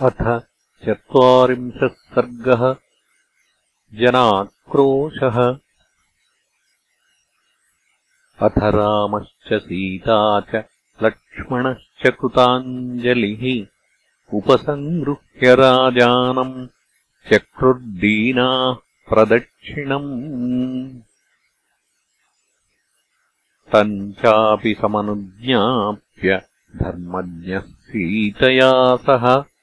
अथ चत्वारिंशः सर्गः जनाक्रोशः अथ रामश्च सीता च लक्ष्मणश्च कृताञ्जलिः। उपसङ्गृह्य राजानम् चक्रुर्दीनाः प्रदक्षिणम्। तम् चापि समनुज्ञाप्य धर्मज्ञः सीतया सह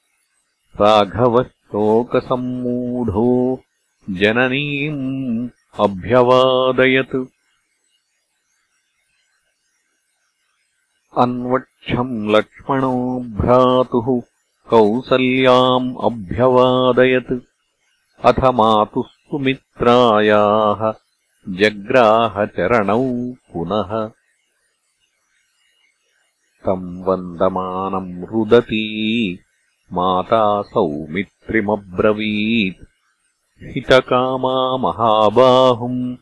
राघवः शोकसम्मूढो जननीम् अभ्यवादयत्। अन्वक्षम् लक्ष्मणो भ्रातुः कौसल्याम् अभ्यवादयत्। अथ मातुः सुमित्रायाः जग्राहचरणौ पुनः। तम् वन्दमानम् रुदती माता सौमित्रिमब्रवीत् हितकामा महाबाहुम्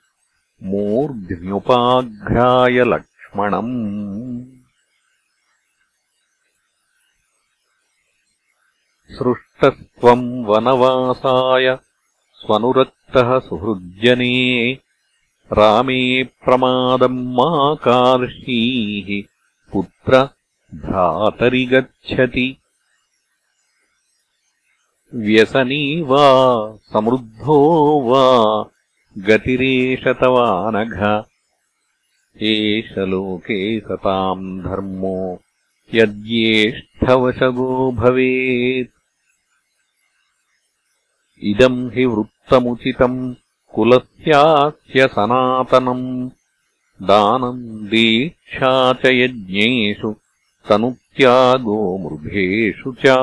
मूर्ध्न्युपाघ्राय लक्ष्मणम्। सृष्टस्त्वम् वनवासाय स्वनुरक्तः सुहृज्जने रामे प्रमादम् मा कार्षीः पुत्र भ्रातरि गच्छति व्यसनी वा समृद्धो वा गतिरेष तवानघ एष लोके सताम् धर्मो यद्येष्ठवशगो भवेत्। इदम् हि वृत्तमुचितम् कुलस्यास्य सनातनम् दानम् दीक्षा च यज्ञेषु तनुत्यागो मृगेषु च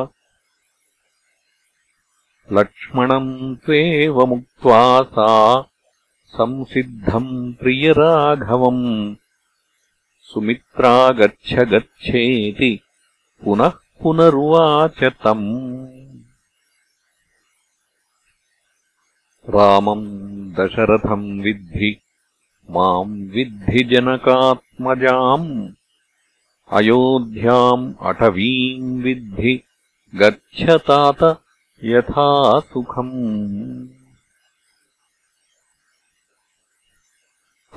लक्ष्मणम् त्वेवमुक्त्वा सा संसिद्धम् प्रियराघवम्। सुमित्रा गच्छ गच्छेति पुनः पुनरुवाच तम्। रामम् दशरथम् विद्धि माम् विद्धि जनकात्मजाम्। अयोध्याम् अटवीम् विद्धि गच्छतात यथा सुखम्।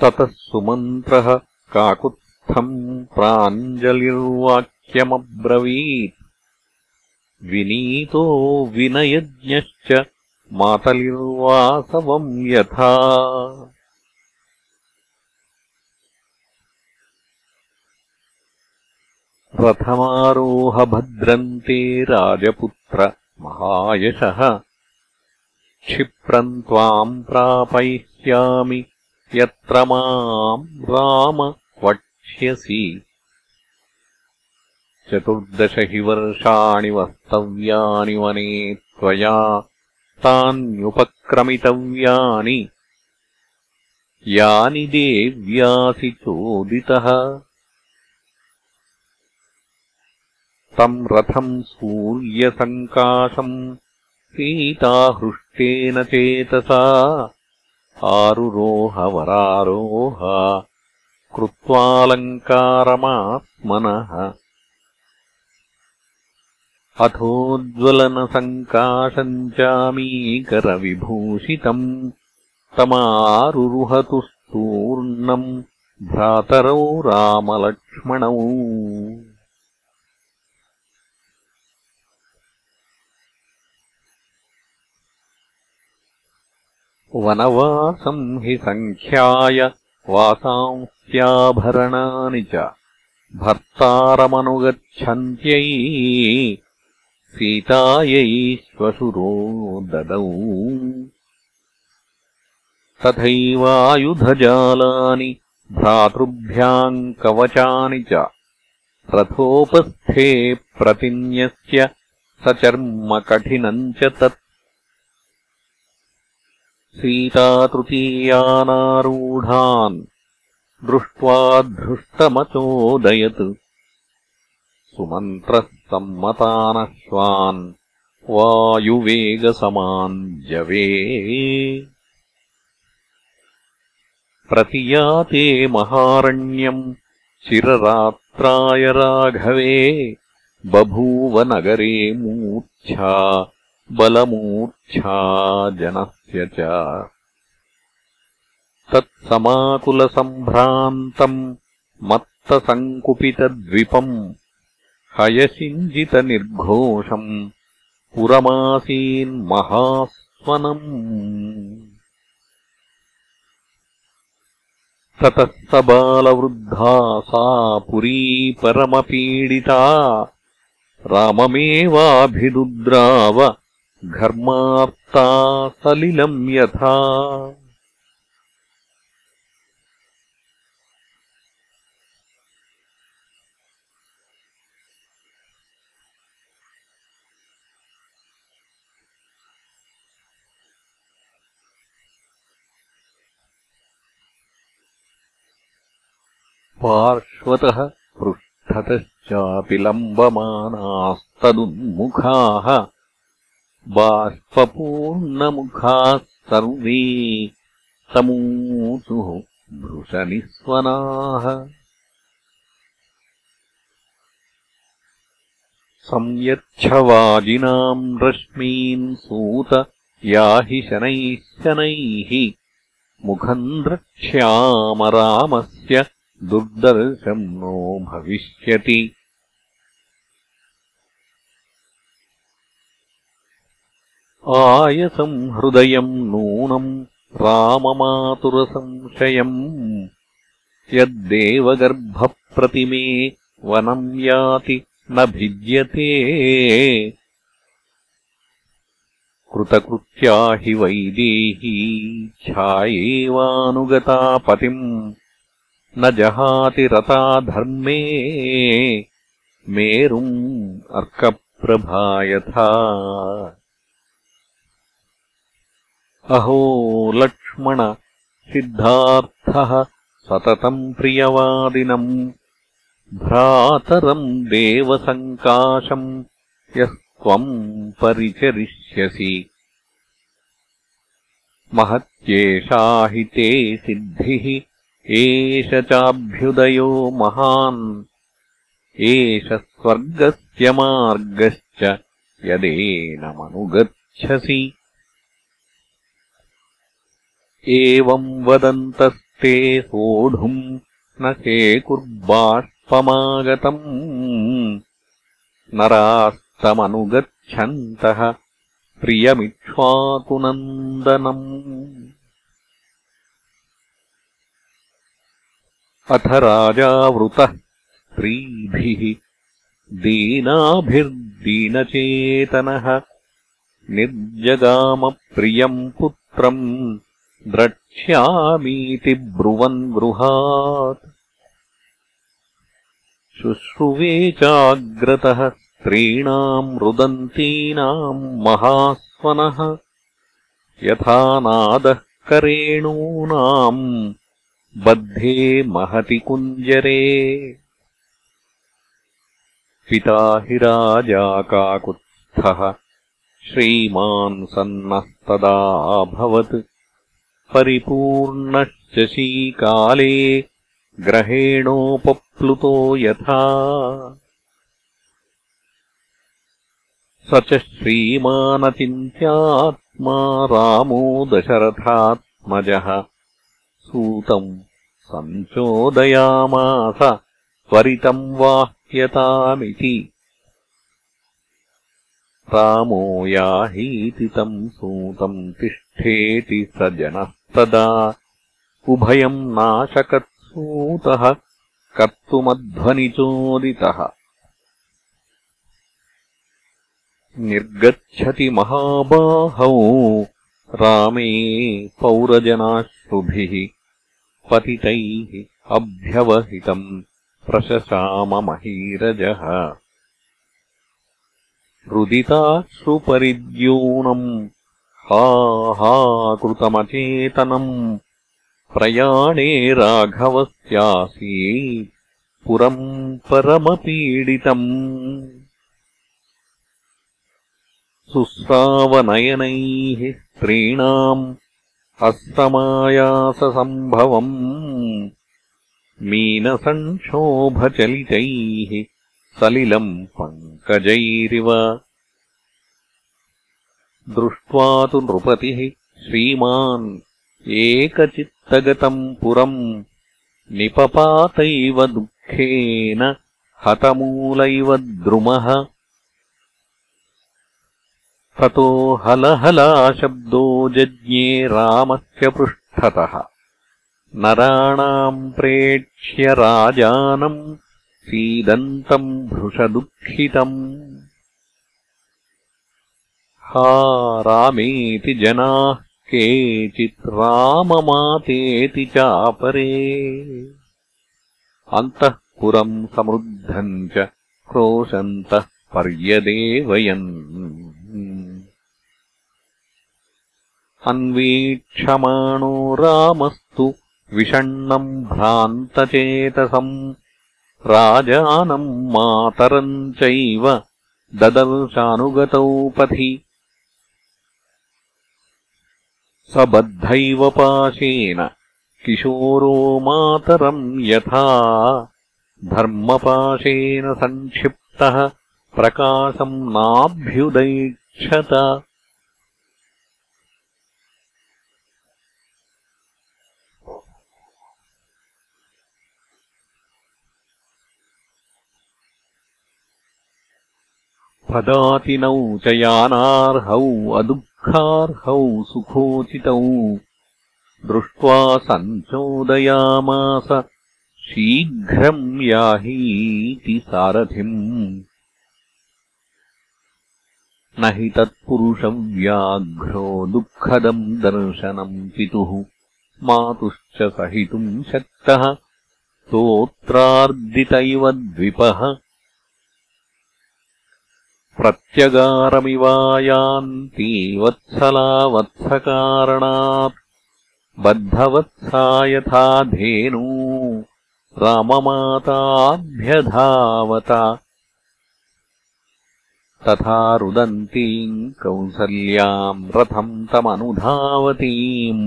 ततः सुमन्त्रः काकुत्स्थम् प्राञ्जलिर्वाक्यमब्रवीत्। विनीतो विनयज्ञश्च मातलिर्वासवम् यथा। रथमारोहभद्रन्ते राजपुत्र महायशः। क्षिप्रम् त्वाम् प्रापयिष्यामि यत्र माम् राम वक्ष्यसि। चतुर्दश हि वर्षाणि वस्तव्यानि वने त्वया तान्युपक्रमितव्यानि। यानि देव्यासि चोदितः तम् रथम् सूर्यसङ्काशम् सीताहृष्टेन चेतसा। आरुरोहवरारोह। कृत्वालङ्कारमात्मनः। अथोज्ज्वलनसङ्काशम् चामीकरविभूषितम्। तमारुरुहतु स्तूर्णम् भ्रातरौ रामलक्ष्मणौ वनवासम् हि सङ्ख्याय वासांस्याभरणानि च भर्तारमनुगच्छन्त्यै सीतायै श्वशुरो ददौ। तथैवायुधजालानि भ्रातृभ्याम् कवचानि च रथोपस्थे प्रतिन्यस्य सचर्मकठिनम् च तत् सीतातृतीयानारूढान् दृष्ट्वा धृष्टमचोदयत्। सुमन्त्रः सम्मतानश्वान् वायुवेगसमान् जवे। प्रतियाते महारण्यम् चिररात्राय राघवे बभूव नगरे मूर्च्छा बलमूर्च्छा तत्समाकुलसम्भ्रान्तम् मत्तसङ्कुपितद्विपम् हयसिञ्जितनिर्घोषम् पुरमासीन्महास्वनम् ततः स पुरी परमपीडिता राममेवाभिदुद्राव घर्मार्ता सलिलम् यथा। पार्श्वतः पृष्ठतश्चापि लम्बमानास्तदुन्मुखाः बाष्पूर्णमुखाः सर्वे तमूसुः भृशनिःस्वनाः। संयच्छवाजिनाम् रश्मीन् सूत याहि शनैः शनैः। मुखम् द्रक्ष्यामरामस्य दुर्दर्शम् नो भविष्यति आयसम् हृदयम् नूनम् राममातुरसंशयम् यद्देवगर्भप्रतिमे वनम् याति न भिद्यते कृतकृत्या हि वैदेही छायेवानुगता पतिम् न जहाति रता धर्मे। मेरुम् अर्कप्रभा यथा अहो लक्ष्मण सिद्धार्थः सततम् प्रियवादिनम्। भ्रातरम् देवसङ्काशम् यः त्वम् परिचरिष्यसि। महत्येषा हि ते सिद्धिः एष चाभ्युदयो महान्। एष स्वर्गस्य मार्गश्च यदेनमनुगच्छसि एवम् वदन्तस्ते सोढुम् न शेकुर्बाष्पमागतम् नरास्तमनुगच्छन्तः प्रियमिक्ष्वाकुनन्दनम् अथ राजावृतः स्त्रीभिः दीनाभिर्दीनचेतनः। निर्जगामप्रियम् पुत्रम् द्रक्ष्यामीति ब्रुवन् गृहात् शुश्रुवे चाग्रतः स्त्रीणाम् रुदन्तीनाम् महास्वनः यथा नादः करेणूनाम् बद्धे महति कुञ्जरे। पिता हि राजाकाकुत्स्थः श्रीमान् सन्नस्तदाभवत् परिपूर्णश्च शीकाले ग्रहेणोपप्लुतो यथा। स च श्रीमानचिन्त्यात्मा रामो दशरथात्मजः। सूतम् सञ्चोदयामास त्वरितम् वाह्यतामिति। रामो याहीति तम् सूतम् तिष्ठेति स जनस्तदा उभयम् नाशकत्सूतः कर्तुमध्वनिचोदितः। निर्गच्छति महाबाहौ रामे पौरजनाश्रुभिः पतितैः अभ्यवहितम् प्रशशाममहीरजः रुदिताश्रुपरिद्यूनम् हा हा कृतमचेतनम् प्रयाणे राघवस्यासीत् पुरम् परमपीडितम्। सुस्रावनयनैः स्त्रीणाम् हस्तमायाससम्भवम् मीनसङ्क्षोभचलितैः सलिलम् पङ्कजैरिव दृष्ट्वा तु नृपतिः श्रीमान् एकचित्तगतम् पुरम् निपपातैव दुःखेन हतमूलैव द्रुमः। ततो हलहलाशब्दो जज्ञे रामस्य पृष्ठतः। नराणाम् प्रेक्ष्य राजानम् सीदन्तम् भृशदुःखितम् हा रामेति जनाः केचित् राममातेति चापरे। अन्तः पुरम् समृद्धम् च क्रोशन्तः पर्यदेवयन्। अन्वीक्षमाणो रामस्तु विषण्णम् भ्रान्तचेतसम् राजानम् मातरम् चैव ददर्शानुगतौ पथि स बद्धैव पाशेन किशोरो मातरम् यथा धर्मपाशेन सङ्क्षिप्तः प्रकाशम् नाभ्युदैक्षत। पदातिनौ च यानार्हौ अदुःखार्हौ सुखोचितौ। दृष्ट्वा सञ्चोदयामास। शीघ्रम् याहीति सारथिम्। न हि तत्पुरुषव्याघ्रो दुःखदम् दर्शनम् पितुः। मातुश्च सहितुम् शक्तः। स्तोत्रार्दित इव द्विपः प्रत्यगारमिवायान्ति वत्सला वत्सकारणात् बद्धवत्सा यथा धेनू राममाताभ्यधावता तथा रुदन्तीम् कौसल्याम् रथम् तमनुधावतीम्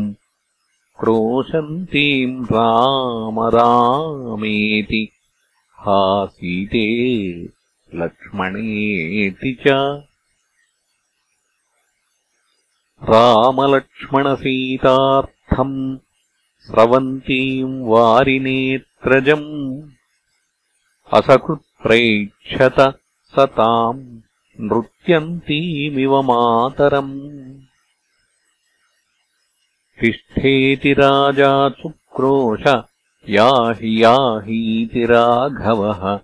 क्रोशन्तीम् राम रामेति हा सीते लक्ष्मणेति च। रामलक्ष्मणसीतार्थम् स्रवन्तीम् वारिनेत्रजम् असकृत्प्रैक्षत स ताम् नृत्यन्तीमिव मातरम्। तिष्ठेति राजा सुक्रोश याहि याहीति राघवः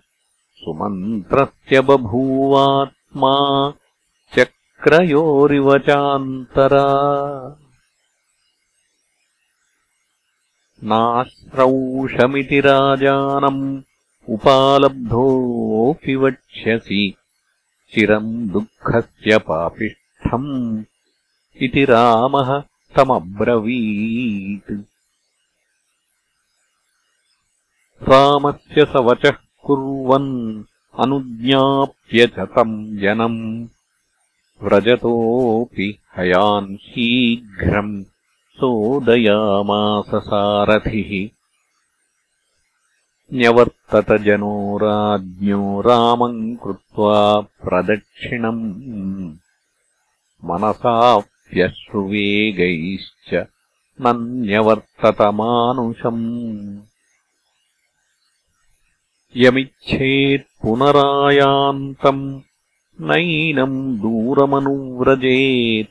सुमन्त्रस्य बभूवात्मा चक्रयोरिव चान्तरा नाश्रौषमिति राजानम् उपालब्धोऽपि वक्ष्यसि चिरम् दुःखस्य पापिष्ठम् इति रामः तमब्रवीत्। रामस्य स वचः कुर्वन् अनुज्ञाप्य च तम् जनम् व्रजतोऽपि हयान् शीघ्रम् सोदयामास सारथिः। न्यवर्तत जनो राज्ञो रामम् कृत्वा प्रदक्षिणम् मनसाप्यश्रुवेगैश्च नन्यवर्तत मानुषम् यमिच्छेत् पुनरायान्तम् नैनम् दूरमनुव्रजेत्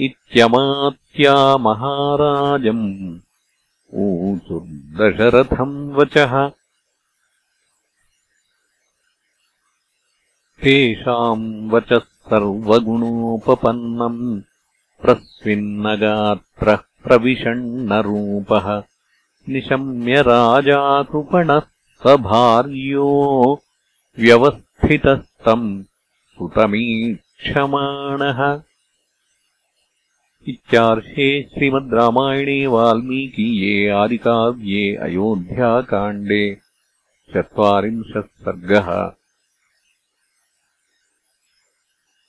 इत्यमात्या महाराजम् ऊचुर्दशरथम् वचः। तेषाम् वचः सर्वगुणोपपन्नम् प्रस्विन्नगात्रः प्रविषण्णरूपः निशम्य राजाकृपणः स भार्यो व्यवस्थितस्तम् सुतमीक्षमाणः। इत्यार्षे श्रीमद् रामायणे वाल्मीकीये आदिकाव्ये अयोध्याकाण्डे चत्वारिंशत् सर्गः